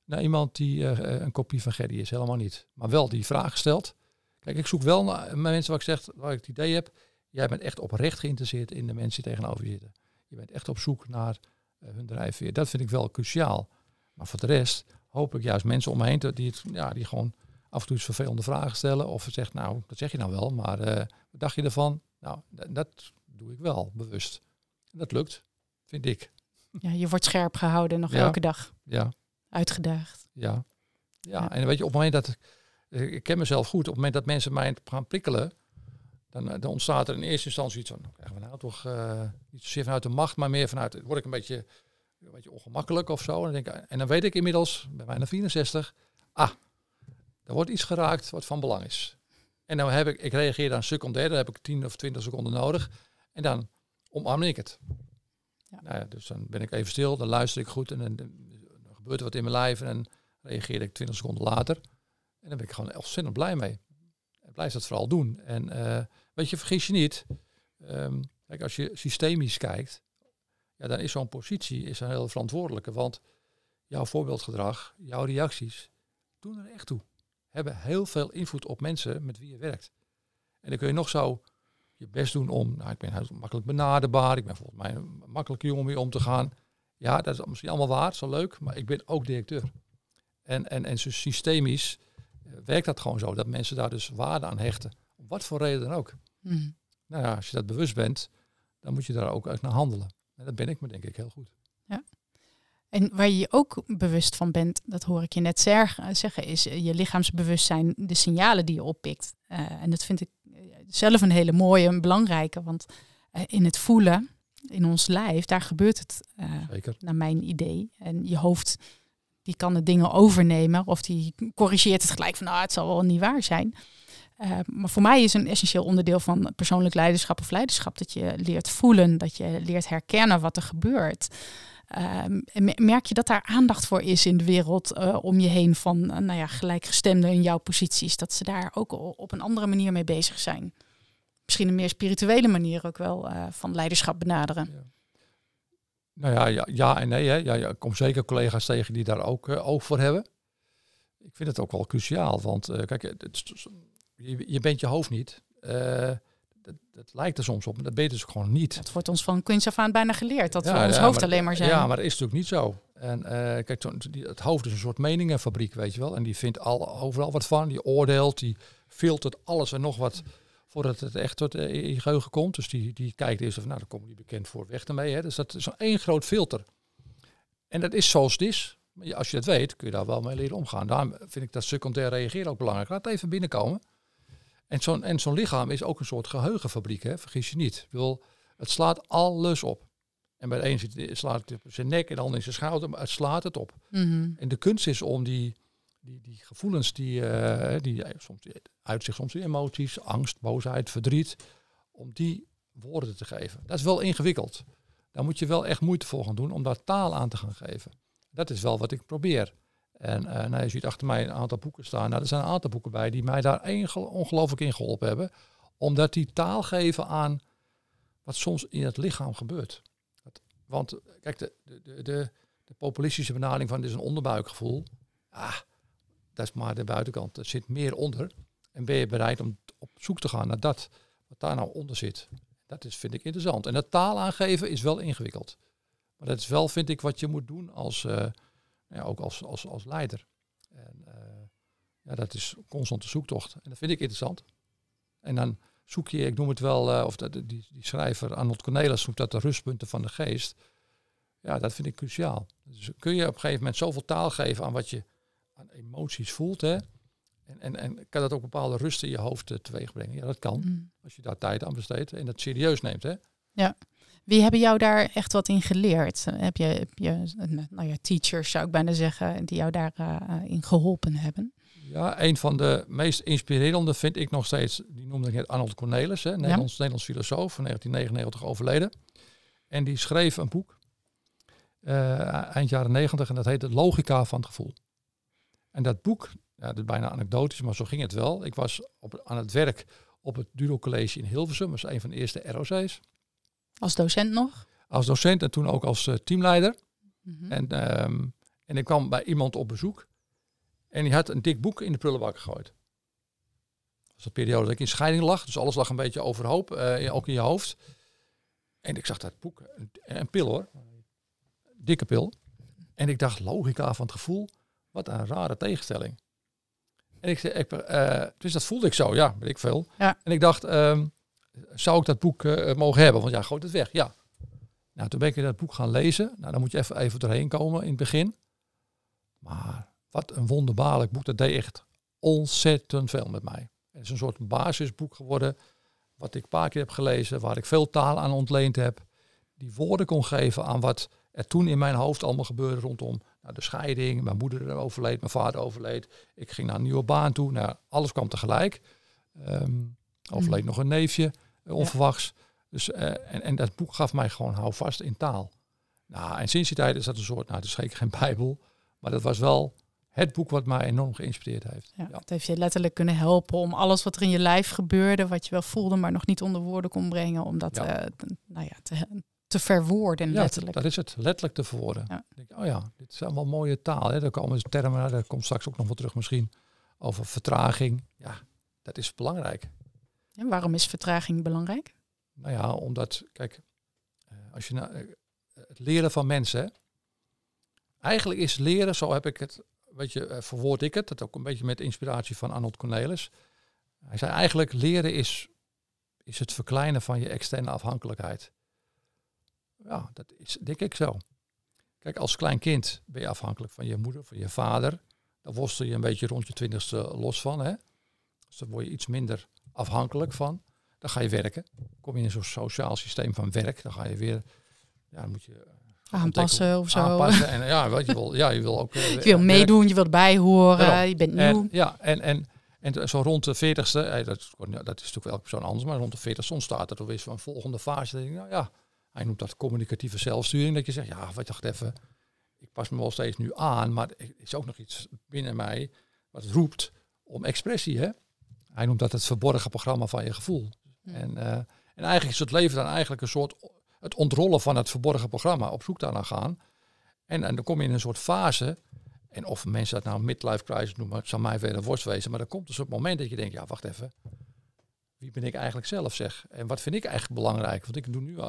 naar iemand die een kopie van Gerry is, helemaal niet. Maar wel die vraag stelt Kijk, ik zoek wel naar mensen waar ik zeg, waar ik het idee heb, jij bent echt oprecht geïnteresseerd in de mensen die tegenover je zitten. Je bent echt op zoek naar hun drijfveer. Dat vind ik wel cruciaal. Maar voor de rest hoop ik juist mensen om me heen te, die, ja, die gewoon af en toe eens vervelende vragen stellen. Of zegt, nou, dat zeg je nou wel, maar wat dacht je ervan? Nou, dat doe ik wel bewust. Dat lukt, vind ik. Ja, je wordt scherp gehouden nog elke dag. Ja. Uitgedaagd. Ja. ja. ja. en weet je, op het moment dat ik ken mezelf goed. Op het moment dat mensen mij gaan prikkelen, dan, eh, dan ontstaat er in eerste instantie iets van, nou, krijgen we nou toch uh, niet zozeer vanuit de macht, maar meer vanuit, word ik een beetje, een beetje ongemakkelijk of zo. En dan, denk ik, en dan weet ik inmiddels, bij bijna 64, ah, Er wordt iets geraakt wat van belang is. En dan heb ik, ik reageer dan secundair, dan heb ik 10 of 20 seconden nodig. En dan omarm ik het. Nou ja, dus dan ben ik even stil, dan luister ik goed en dan, gebeurt er wat in mijn lijf en dan reageer ik 20 seconden later. En dan ben ik gewoon ontzettend blij mee. En blijf dat vooral doen. En uh, weet je, vergis je niet. Um, kijk, als je systemisch kijkt, ja, dan is zo'n positie is een heel verantwoordelijke. Want jouw voorbeeldgedrag, jouw reacties, doen er echt toe. Hebben heel veel invloed op mensen met wie je werkt. En dan kun je nog zo je best doen om, nou, ik ben heel makkelijk benaderbaar, ik ben volgens mij een makkelijke jongen om mee om te gaan. Ja, dat is misschien allemaal waar, zo leuk, maar ik ben ook directeur. En, en, en systemisch eh, werkt dat gewoon zo, dat mensen daar dus waarde aan hechten. Om wat voor reden dan ook. Mm. Nou ja, als je dat bewust bent, dan moet je daar ook uit naar handelen. En dat ben ik me denk ik heel goed. Ja. En waar je je ook bewust van bent, dat hoor ik je net zeggen, is eh, je lichaamsbewustzijn, de signalen die je oppikt. Uh, en dat vind ik zelf een hele mooie en belangrijke, want in het voelen, in ons lijf, daar gebeurt het Zeker. naar mijn idee. En je hoofd die kan de dingen overnemen of die corrigeert het gelijk van nou, het zal wel niet waar zijn. Uh, maar voor mij is een essentieel onderdeel van persoonlijk leiderschap of leiderschap dat je leert voelen, dat je leert herkennen wat er gebeurt. Uh, merk je dat daar aandacht voor is in de wereld uh, om je heen van uh, nou ja, gelijkgestemden in jouw posities, dat ze daar ook op een andere manier mee bezig zijn? Misschien een meer spirituele manier ook wel van leiderschap benaderen. Nou ja, ja, ja en nee. Hè. Ja, ja, ik kom zeker collega's tegen die daar ook oog voor hebben. Ik vind het ook wel cruciaal, want kijk, je, je bent je hoofd niet. Dat, dat, lijkt er soms op, maar dat je dus gewoon niet. Het wordt ons van kunst af aan bijna geleerd, dat we ons hoofd alleen maar zijn. Ja, maar dat is natuurlijk niet zo. En uh, kijk, het hoofd is een soort meningenfabriek, weet je wel. En die vindt al, overal wat van, die oordeelt, die filtert alles en nog wat voordat het echt tot uh, in je geheugen komt. Dus die, die kijkt eerst of, nou, dan kom je bekend voor, weg ermee. Hè. Dus dat is één groot filter. En dat is zoals het is. Als je dat weet, kun je daar wel mee leren omgaan. Daarom vind ik dat secundair reageren ook belangrijk. Laat het even binnenkomen. En zo'n en zo'n lichaam is ook een soort geheugenfabriek, hè? vergis je niet. Wil, het slaat alles op. En bij de een zit, slaat het op zijn nek en de ander in zijn schouder, maar het slaat het op. Mhm. En de kunst is om die, die, die gevoelens, die, uh, die soms uit zich soms in emoties, angst, boosheid, verdriet, om die woorden te geven. Dat is wel ingewikkeld. Daar moet je wel echt moeite voor gaan doen om daar taal aan te gaan geven. Dat is wel wat ik probeer. En uh, nou, je ziet achter mij een aantal boeken staan. Nou, er zijn een aantal boeken bij die mij daar ongelooflijk in geholpen hebben. Omdat die taal geven aan wat soms in het lichaam gebeurt. Want kijk, de, de, de, de populistische benadering van dit is een onderbuikgevoel. Ah, dat is maar de buitenkant. Er zit meer onder. En ben je bereid om op zoek te gaan naar dat, wat daar nou onder zit. Dat is, vind ik interessant. En dat taal aangeven is wel ingewikkeld. Maar dat is wel, vind ik, wat je moet doen als, uh, ja, ook als, als, als leider. En uh, ja, dat is constante zoektocht. En dat vind ik interessant. En dan zoek je, ik noem het wel, uh, of dat, die, die schrijver Arnold Cornelis noemt dat de rustpunten van de geest. Ja, dat vind ik cruciaal. Dus kun je op een gegeven moment zoveel taal geven aan wat je aan emoties voelt, hè? En, en, en kan dat ook bepaalde rust in je hoofd uh, teweeg brengen? Ja, dat kan. Mm. Als je daar tijd aan besteedt en dat serieus neemt, hè? Ja. Wie hebben jou daar echt wat in geleerd? Heb je, heb je nou ja, teachers zou ik bijna zeggen, die jou daarin uh, in geholpen hebben? Ja, een van de meest inspirerende vind ik nog steeds, die noemde ik net Arnold Cornelis, hè, Nederlands, ja. Nederlands filosoof, van 1999 overleden. En die schreef een boek, uh, eind jaren 90, en dat heette Logica van het Gevoel. En dat boek, ja, dat is bijna anekdotisch, maar zo ging het wel. Ik was op, aan het werk op het Duro College in Hilversum, dat was een van de eerste ROC's. Als docent nog? Als docent en toen ook als uh, teamleider. Mm -hmm. en, um, en ik kwam bij iemand op bezoek. En die had een dik boek in de prullenbak gegooid. Dat was een periode dat ik in scheiding lag. Dus alles lag een beetje overhoop, uh, ook in je hoofd. En ik zag dat boek, een, een pil hoor. Dikke pil. En ik dacht, logica van het gevoel. Wat een rare tegenstelling. En ik, ik uh, dus dat voelde ik zo, ja, weet ik veel. Ja. En ik dacht, um, zou ik dat boek uh, mogen hebben? Want ja, gooi het weg. Ja. Nou, toen ben ik dat boek gaan lezen. Nou, dan moet je even, even doorheen komen in het begin. Maar wat een wonderbaarlijk boek. Dat deed echt ontzettend veel met mij. Het is een soort basisboek geworden. Wat ik een paar keer heb gelezen. Waar ik veel taal aan ontleend heb. Die woorden kon geven aan wat er toen in mijn hoofd allemaal gebeurde rondom nou, de scheiding. Mijn moeder overleed, mijn vader overleed. Ik ging naar een nieuwe baan toe. Nou, alles kwam tegelijk. Um, overleed mm. nog een neefje, onverwachts. Dus, uh, en, en dat boek gaf mij gewoon houvast in taal. Nou, en sinds die tijd is dat een soort, nou, het is zeker geen bijbel, maar dat was wel het boek wat mij enorm geïnspireerd heeft. Ja, Het heeft je letterlijk kunnen helpen om alles wat er in je lijf gebeurde, wat je wel voelde, maar nog niet onder woorden kon brengen, om dat ja. Uh, nou ja, te, te verwoorden, ja, letterlijk. dat is het, letterlijk te verwoorden. Ja. Denk, oh ja, dit is allemaal mooie taal. Hè. Daar komen termen, daar komt straks ook nog wel terug misschien, over vertraging. Ja, dat is belangrijk. En waarom is vertraging belangrijk? Nou ja, omdat, kijk, eh, als je naar het leren van mensen, eigenlijk is leren, zo heb ik het, weet je, eh, verwoord ik het, dat ook een beetje met inspiratie van Arnold Cornelis. Hij zei eigenlijk, leren is, is het verkleinen van je externe afhankelijkheid. Ja, dat is denk ik zo. Kijk, als klein kind ben je afhankelijk van je moeder, van je vader. Daar worstel je een beetje rond je twintigste los van. Hè? Dus dan word je iets minder afhankelijk van. Dan ga je werken. Kom je in zo'n sociaal systeem van werk. Dan ga je weer, ja, dan moet je eh, aanpassen of zo. Aanpassen. En ja, wat je wil, ja, je wil ook. Je wil meedoen, je wilt bijhoren, je bent nieuw. En, ja, en, en, en zo rond de 40ste, eh, dat, dat is natuurlijk wel elke persoon anders, maar rond de 40ste ontstaat er weer een volgende fase. denk ik, nou ja, hij noemt dat communicatieve zelfsturing. Dat je zegt, ja, wat dacht even, ik pas me wel steeds nu aan, maar er is ook nog iets binnen mij wat roept om expressie. Hè? Hij noemt dat het verborgen programma van je gevoel. En, uh, en eigenlijk is het leven dan eigenlijk een soort het ontrollen van het verborgen programma, op zoek daarna gaan. En, en dan kom je in een soort fase, en of mensen dat nou midlife crisis noemen, het zal mij verder worst wezen, maar dan komt dus op het moment dat je denkt, ja wacht even, wie ben ik eigenlijk zelf zeg? En wat vind ik eigenlijk belangrijk? Want ik doe nu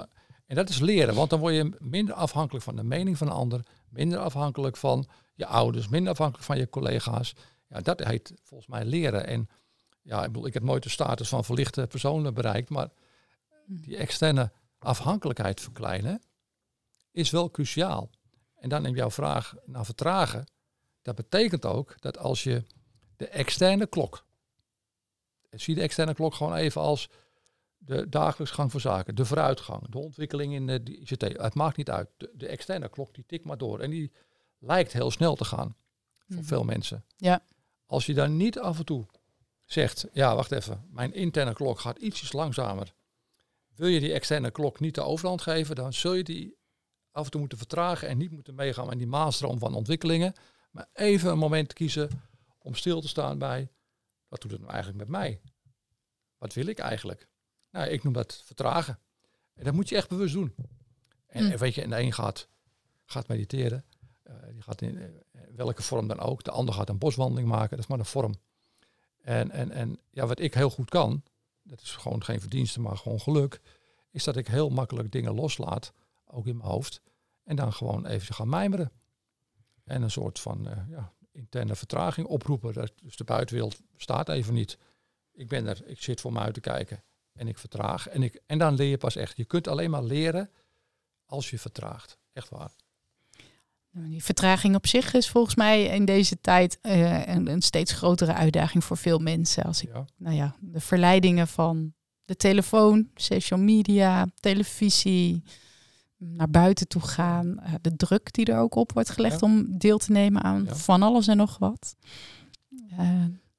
en dat is leren, want dan word je minder afhankelijk van de mening van een ander, minder afhankelijk van je ouders, minder afhankelijk van je collega's. Ja, dat heet volgens mij leren. En ja, ik bedoel, ik heb nooit de status van verlichte personen bereikt, maar die externe afhankelijkheid verkleinen is wel cruciaal. En dan in jouw vraag naar vertragen, dat betekent ook dat als je de externe klok, zie de externe klok gewoon even als de dagelijks gang van zaken, de vooruitgang, de ontwikkeling in de ICT. Het maakt niet uit. De, de, externe klok die tikt maar door. En die lijkt heel snel te gaan voor mhm. veel mensen. Ja. Als je dan niet af en toe zegt, ja wacht even, mijn interne klok gaat ietsjes langzamer. Wil je die externe klok niet de overhand geven, dan zul je die af en toe moeten vertragen en niet moeten meegaan in die maalstroom van ontwikkelingen. Maar even een moment kiezen om stil te staan bij, wat doet het nou eigenlijk met mij? Wat wil ik eigenlijk? Nou, ik noem dat vertragen. En dat moet je echt bewust doen. En, hm. weet je, en de een gaat, gaat mediteren. Uh, die gaat in uh, welke vorm dan ook. De ander gaat een boswandeling maken. Dat is maar een vorm. En, en, en ja, wat ik heel goed kan, dat is gewoon geen verdienste, maar gewoon geluk, is dat ik heel makkelijk dingen loslaat, ook in mijn hoofd. En dan gewoon even gaan mijmeren. En een soort van uh, ja, interne vertraging oproepen. Dus de buitenwereld staat even niet. Ik ben er, ik zit voor me uit te kijken en ik vertraag. En, ik, en dan leer je pas echt. Je kunt alleen maar leren als je vertraagt. Echt waar. Nou, die vertraging op zich is volgens mij in deze tijd uh, een, een, steeds grotere uitdaging voor veel mensen. Als ik, nou ja, de verleidingen van de telefoon, social media, televisie, naar buiten toe gaan, uh, de druk die er ook op wordt gelegd om deel te nemen aan van alles en nog wat. Uh,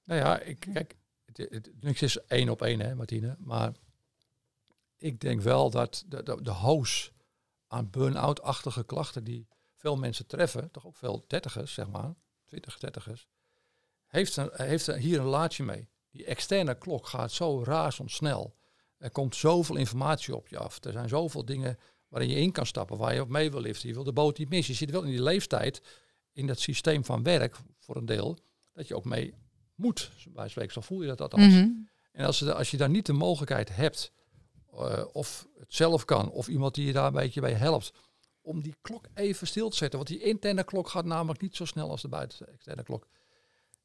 nou ja, ik, kijk, niks is één op één, hè, Martine. Maar ik denk wel dat de, de, de hoos aan burn-out-achtige klachten die veel mensen treffen, toch ook veel dertigers, zeg maar, 20 dertigers, heeft, een, heeft er hier een laadje mee. Die externe klok gaat zo razendsnel. Er komt zoveel informatie op je af. Er zijn zoveel dingen waarin je in kan stappen, waar je op mee wil liften. Je wil de boot niet missen. Je zit wel in die leeftijd, in dat systeem van werk, voor een deel, dat je ook mee moet. Bij spreken, zo voel je dat althans. Mm En als, als je daar niet de mogelijkheid hebt, uh, of het zelf kan, of iemand die je daar een beetje bij helpt, om die klok even stil te zetten. Want die interne klok gaat namelijk niet zo snel als de buiten externe klok.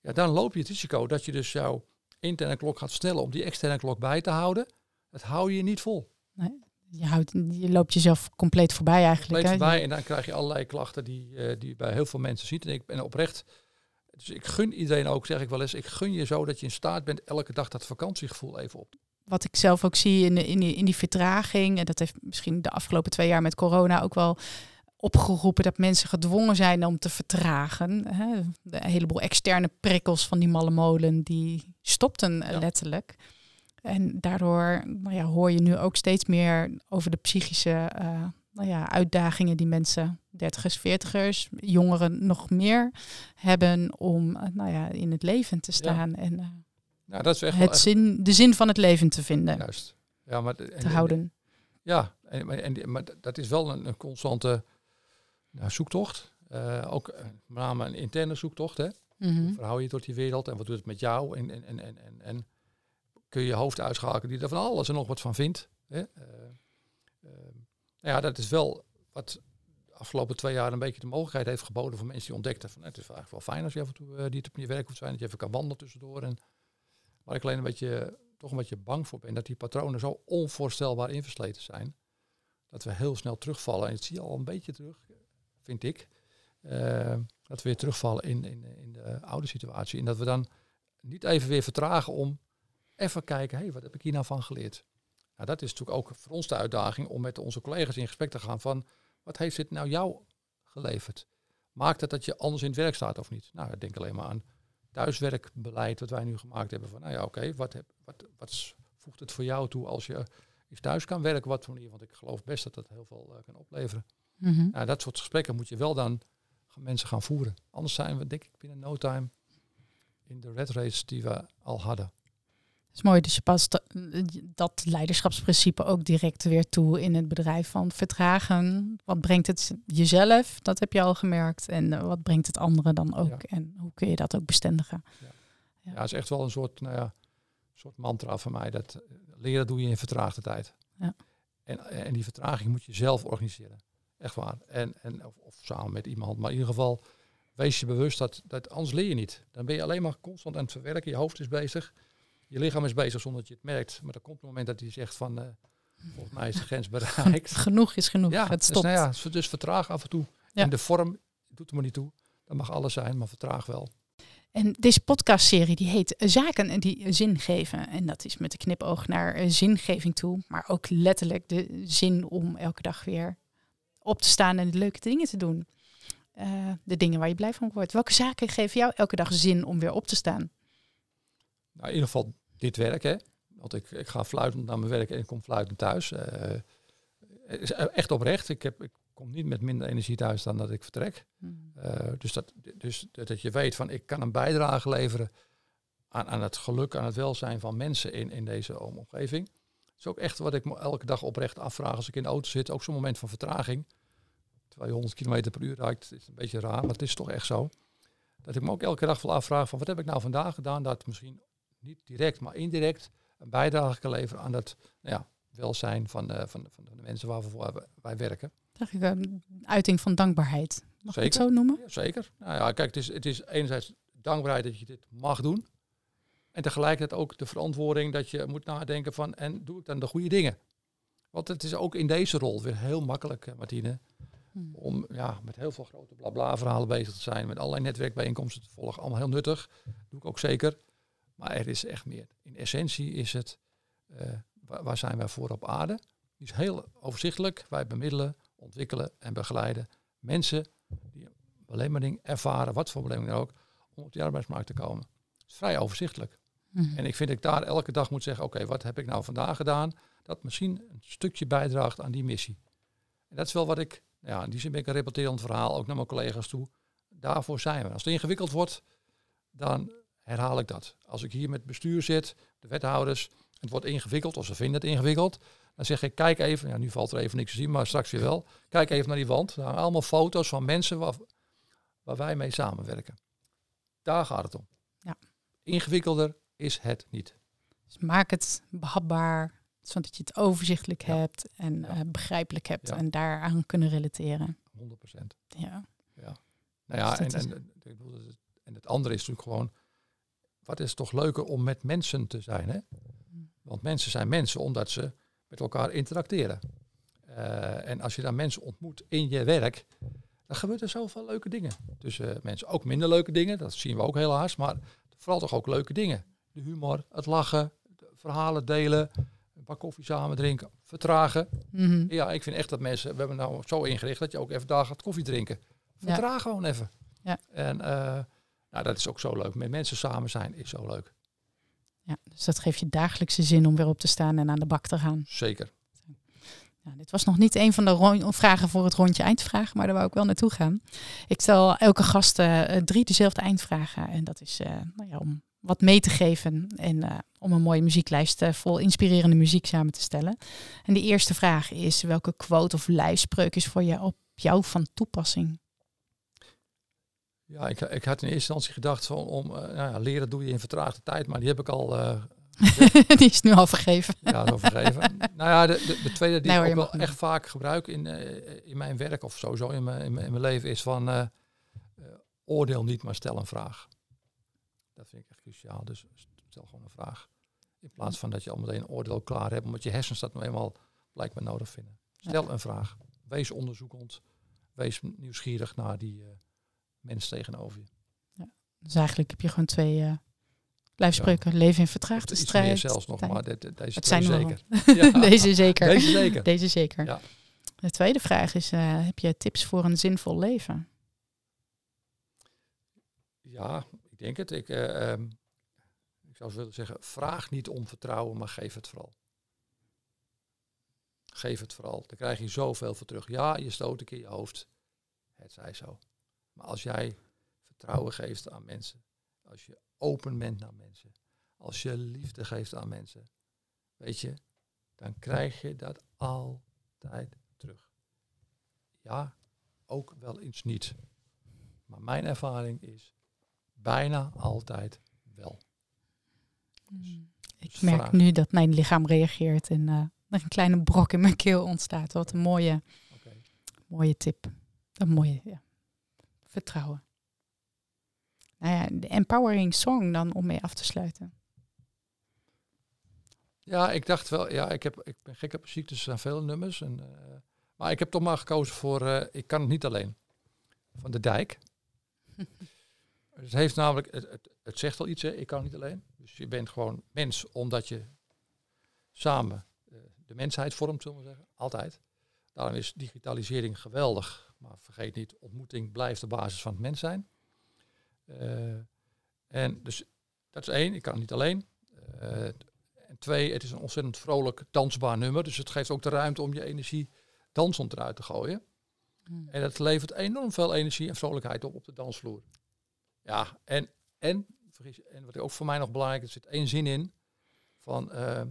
Ja, dan loop je het risico dat je dus jouw interne klok gaat snellen om die externe klok bij te houden. Dat hou je niet vol. Nee, je, houdt, je loopt jezelf compleet voorbij eigenlijk. Compleet voorbij en dan krijg je allerlei klachten die, uh, die bij heel veel mensen ziet. En ik ben oprecht dus ik gun iedereen ook, zeg ik wel eens, ik gun je zo dat je in staat bent elke dag dat vakantiegevoel even op. Wat ik zelf ook zie in, de, in, die, in die vertraging, en dat heeft misschien de afgelopen twee jaar met corona ook wel opgeroepen dat mensen gedwongen zijn om te vertragen. Hè. De heleboel externe prikkels van die malle molen, die stopten eh, Ja. letterlijk. En daardoor nou ja, hoor je nu ook steeds meer over de psychische eh, nou ja, uitdagingen die mensen, dertigers, veertigers, jongeren nog meer hebben om eh, nou ja, in het leven te staan en eh, Nou, dat is echt het echt- zin, de zin van het leven te vinden, juist. Ja, maar, en- te en- houden. Ja, en, maar- en, maar dat is wel een, een constante nou, zoektocht. Eh, ook eh, met name een interne zoektocht. Hè? Mhm. Hoe verhoud je je tot die wereld en wat doet het met jou? En, en, en, en, en, en kun je je hoofd uitschakelen die er van alles en nog wat van vindt. Hè? Eh, nou ja, dat is wel wat de afgelopen twee jaar een beetje de mogelijkheid heeft geboden voor mensen die ontdekten van "Nou, het is eigenlijk wel fijn als je af en toe niet op je werk hoeft te zijn, dat je even kan wandelen tussendoor. En waar ik alleen een beetje, toch een beetje bang voor ben, dat die patronen zo onvoorstelbaar inversleten zijn, dat we heel snel terugvallen. En dat zie je al een beetje terug, vind ik. eh, dat we weer terugvallen in, in, in de oude situatie. En dat we dan niet even weer vertragen om even kijken, hé, hey, wat heb ik hier nou van geleerd? Nou, dat is natuurlijk ook voor ons de uitdaging om met onze collega's in gesprek te gaan van, wat heeft dit nou jou geleverd? Maakt het dat je anders in het werk staat of niet? Nou, ik denk alleen maar aan thuiswerkbeleid wat wij nu gemaakt hebben. Van, nou ja, oké, wat, heb, wat, wat voegt het voor jou toe als je eens thuis kan werken? Wat voor manier? Want ik geloof best dat dat heel veel eh, kan opleveren. Mhm. Nou, dat soort gesprekken moet je wel dan mensen gaan voeren. Anders zijn we, denk ik, binnen no time in de red race die we al hadden. Is mooi, dus je past eh, dat leiderschapsprincipe ook direct weer toe in het bedrijf van vertragen. Wat brengt het jezelf? Dat heb je al gemerkt. En eh, wat brengt het anderen dan ook? Ja. En hoe kun je dat ook bestendigen? Ja, het is echt wel een soort, nou ja, soort mantra van mij. Dat eh, leren doe je in vertraagde tijd. Ja. En, en die vertraging moet je zelf organiseren. Echt waar. En, en, of, of samen met iemand. Maar in ieder geval, wees je bewust dat, dat anders leer je niet. Dan ben je alleen maar constant aan het verwerken. Je hoofd is bezig. Je lichaam is bezig zonder dat je het merkt. Maar er komt een moment dat hij zegt van, eh, volgens mij is de grens bereikt. Genoeg is genoeg. Ja, het dus, stopt. nou ja, dus- dus vertraag af en toe. Ja. En de vorm doet er maar niet toe. Dat mag alles zijn, maar vertraag wel. En deze podcastserie die heet Zaken die zin geven. En dat is met de knipoog naar zingeving toe. Maar ook letterlijk de zin om elke dag weer op te staan en de leuke dingen te doen. Eh, de dingen waar je blij van wordt. Welke zaken geven jou elke dag zin om weer op te staan? Nou, in ieder geval dit werk, hè. Want ik, ik ga fluitend naar mijn werk en ik kom fluitend thuis. Eh, is echt oprecht. Ik, heb, ik kom niet met minder energie thuis dan dat ik vertrek. Eh, dus, dat, dus dat je weet van ik kan een bijdrage leveren aan, aan het geluk, aan het welzijn van mensen in, in deze omgeving. Dat is ook echt wat ik me elke dag oprecht afvraag als ik in de auto zit. Ook zo'n moment van vertraging. Terwijl je 100 km per uur rijdt, is een beetje raar, maar het is toch echt zo. Dat ik me ook elke dag wel afvraag van wat heb ik nou vandaag gedaan dat misschien niet direct, maar indirect een bijdrage kan leveren aan dat nou ja, welzijn van, eh, van, van de mensen waarvoor wij, werken. Zeg ik een uiting van dankbaarheid. Mag ik het zo noemen? Ja, zeker. Nou ja, kijk, het is, het is enerzijds dankbaarheid dat je dit mag doen. En tegelijkertijd ook de verantwoording dat je moet nadenken van, en doe ik dan de goede dingen? Want het is ook in deze rol weer heel makkelijk, Martine, Hmm. om ja, met heel veel grote blabla verhalen bezig te zijn, met allerlei netwerkbijeenkomsten te volgen. Allemaal heel nuttig, doe ik ook zeker. Maar er is echt meer. In essentie is het, eh, waar, waar zijn wij voor op aarde? Die is heel overzichtelijk. Wij bemiddelen, ontwikkelen en begeleiden mensen die een belemmering ervaren, wat voor belemmering dan ook, om op de arbeidsmarkt te komen. Het is vrij overzichtelijk. Mhm. En ik vind dat ik daar elke dag moet zeggen, oké, wat heb ik nou vandaag gedaan? Dat misschien een stukje bijdraagt aan die missie. En dat is wel wat ik, nou ja, in die zin ben ik een repeterend verhaal, ook naar mijn collega's toe. Daarvoor zijn we. Als het ingewikkeld wordt, dan herhaal ik dat. Als ik hier met bestuur zit, de wethouders, het wordt ingewikkeld, of ze vinden het ingewikkeld, dan zeg ik, kijk even, ja, nu valt er even niks te zien, maar straks weer wel. Kijk even naar die wand. Daar hangen allemaal foto's van mensen waar, waar wij mee samenwerken. Daar gaat het om. Ja. Ingewikkelder is het niet. Dus maak het behapbaar, zodat je het overzichtelijk Ja. hebt en Ja. eh, begrijpelijk hebt Ja. en daaraan kunnen relateren. 100 procent. Ja. Nou ja, Dus en, en, het- en het andere is natuurlijk gewoon, wat is het toch leuker om met mensen te zijn, hè? Want mensen zijn mensen omdat ze met elkaar interacteren. Eh, en als je dan mensen ontmoet in je werk, dan gebeurt er zoveel leuke dingen. Tussen eh, mensen ook minder leuke dingen, dat zien we ook helaas, maar vooral toch ook leuke dingen. De humor, het lachen, de verhalen delen, paar koffie samen drinken, vertragen. Mhm. Ja, ik vind echt dat mensen, we hebben nou zo ingericht dat je ook even daar gaat koffie drinken. Vertraag gewoon even. Ja. En eh, nou, dat is ook zo leuk. Met mensen samen zijn is zo leuk. ja, dus dat geeft je dagelijkse zin om weer op te staan en aan de bak te gaan. Zeker. Nou, dit was nog niet een van de vragen voor het rondje eindvragen, maar daar wou ik wel naartoe gaan. Ik stel elke gast eh, drie dezelfde eindvragen. En dat is eh, nou ja, om wat mee te geven en eh, om een mooie muzieklijst vol inspirerende muziek samen te stellen. En de eerste vraag is, welke quote of lijfspreuk is voor je op jou van toepassing? Ja, ik, ik had in eerste instantie gedacht van om nou ja, leren doe je in vertraagde tijd, maar die heb ik al eh, die is nu al vergeven. ja, zo vergeven. nou ja, de, de, de tweede die Nee, hoor, ik ook wel echt vaak gebruik in, eh, in mijn werk of sowieso in mijn, in mijn, in mijn leven is van oordeel niet, maar stel een vraag. Dat vind ik echt cruciaal. Dus stel gewoon een vraag. In plaats van dat je al meteen een oordeel klaar hebt, omdat je hersens dat nou eenmaal blijkbaar nodig vinden. Stel een vraag. Wees onderzoekend. Wees nieuwsgierig naar die mens tegenover je. Dus eigenlijk heb je gewoon twee eh, lijfspreuken. Leven in vertraagde strijd. meer zelfs nog, tijd. maar dit- dit- deze zijn er zeker. Ja. Deze zeker. Deze zeker. Deze zeker. Ja. De tweede vraag is, eh, heb je tips voor een zinvol leven? Ja, ik denk het. Ik, eh, ehm, ik zou willen zeggen, vraag niet om vertrouwen, maar geef het vooral. Geef het vooral. Daar krijg je zoveel voor terug. Ja, je stoot een keer je hoofd. Het zij zo. Maar als jij vertrouwen geeft aan mensen, als je open bent naar mensen, als je liefde geeft aan mensen, weet je, dan krijg je dat altijd terug. Ja, ook wel eens niet. Maar mijn ervaring is bijna altijd wel. Ik Dus merk vraag. nu dat mijn lichaam reageert en eh, er een kleine brok in mijn keel ontstaat. Wat een mooie, mooie tip. Een mooie ja. Vertrouwen. Nou ja, de empowering song dan om mee af te sluiten. Ja, ik dacht wel, ja, ik, heb, ik ben gek op muziek, dus er zijn veel nummers. En, eh, maar ik heb toch maar gekozen voor eh, Ik kan het niet alleen. Van de Dijk. het heeft namelijk, het, het, het zegt al iets, hè, ik kan niet alleen. Dus je bent gewoon mens, omdat je samen eh, de mensheid vormt, zullen we zeggen. Altijd. Daarom is digitalisering geweldig. Maar vergeet niet, ontmoeting blijft de basis van het mens zijn. Eh, en dus dat is één, ik kan het niet alleen. Eh, en twee, het is een ontzettend vrolijk, dansbaar nummer. Dus het geeft ook de ruimte om je energie dansend eruit te gooien. En dat levert enorm veel energie en vrolijkheid op op de dansvloer. Ja, en, en, vergis, en wat ook voor mij nog belangrijk is, er zit één zin in van eh,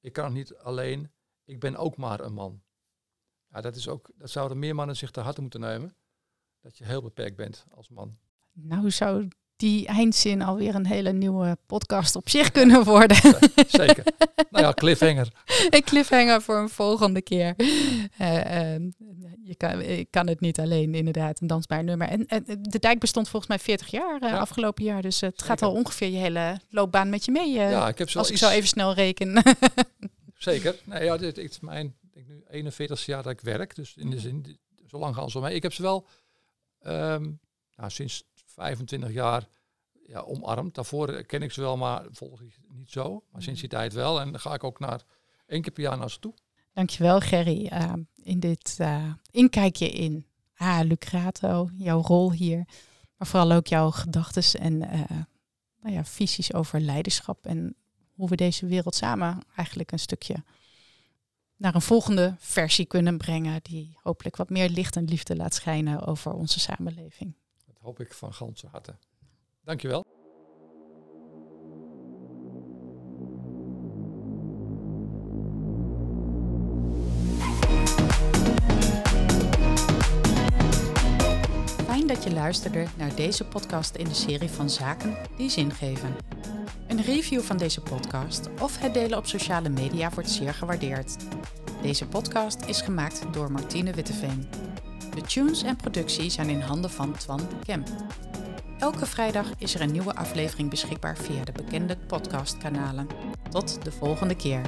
ik kan het niet alleen, ik ben ook maar een man. Ja, dat, is ook, dat zouden meer mannen zich te harte moeten nemen. Dat je heel beperkt bent als man. Nou zou die eindzin alweer een hele nieuwe podcast op zich kunnen worden. Zeker. nou ja, cliffhanger. een cliffhanger voor een volgende keer. Eh, eh, je kan, ik kan het niet alleen, inderdaad, een dansbaar nummer. En, en de dijk bestond volgens mij 40 jaar eh, Ja. afgelopen jaar. Dus het gaat al ongeveer je hele loopbaan met je mee. eh, ja, ik heb zo als ik zo even snel reken. Zeker. Nee, ja, dit, is mijn ik denk nu 41 jaar dat ik werk. Dus in de zin, dit- zo lang gaan ze mee. Ik heb ze wel ehm, nou, sinds 25 jaar ja, omarmd. Daarvoor ken ik ze wel, maar volg ik niet zo. Maar sinds die tijd wel. En dan ga ik ook naar één keer per jaar naar ze toe. Dankjewel, Gerry, eh, in dit eh, inkijkje in ah, Lucrato, jouw rol hier. Maar vooral ook jouw gedachten en eh, nou ja, visies over leiderschap. En hoe we deze wereld samen eigenlijk een stukje naar een volgende versie kunnen brengen. Die hopelijk wat meer licht en liefde laat schijnen over onze samenleving. Dat hoop ik van ganse harte. Dankjewel. Luisterde naar deze podcast in de serie van Zaken die zin geven. Een review van deze podcast of het delen op sociale media wordt zeer gewaardeerd. Deze podcast is gemaakt door Martine Witteveen. De tunes en productie zijn in handen van Twan Kemp. Elke vrijdag is er een nieuwe aflevering beschikbaar via de bekende podcastkanalen. Tot de volgende keer.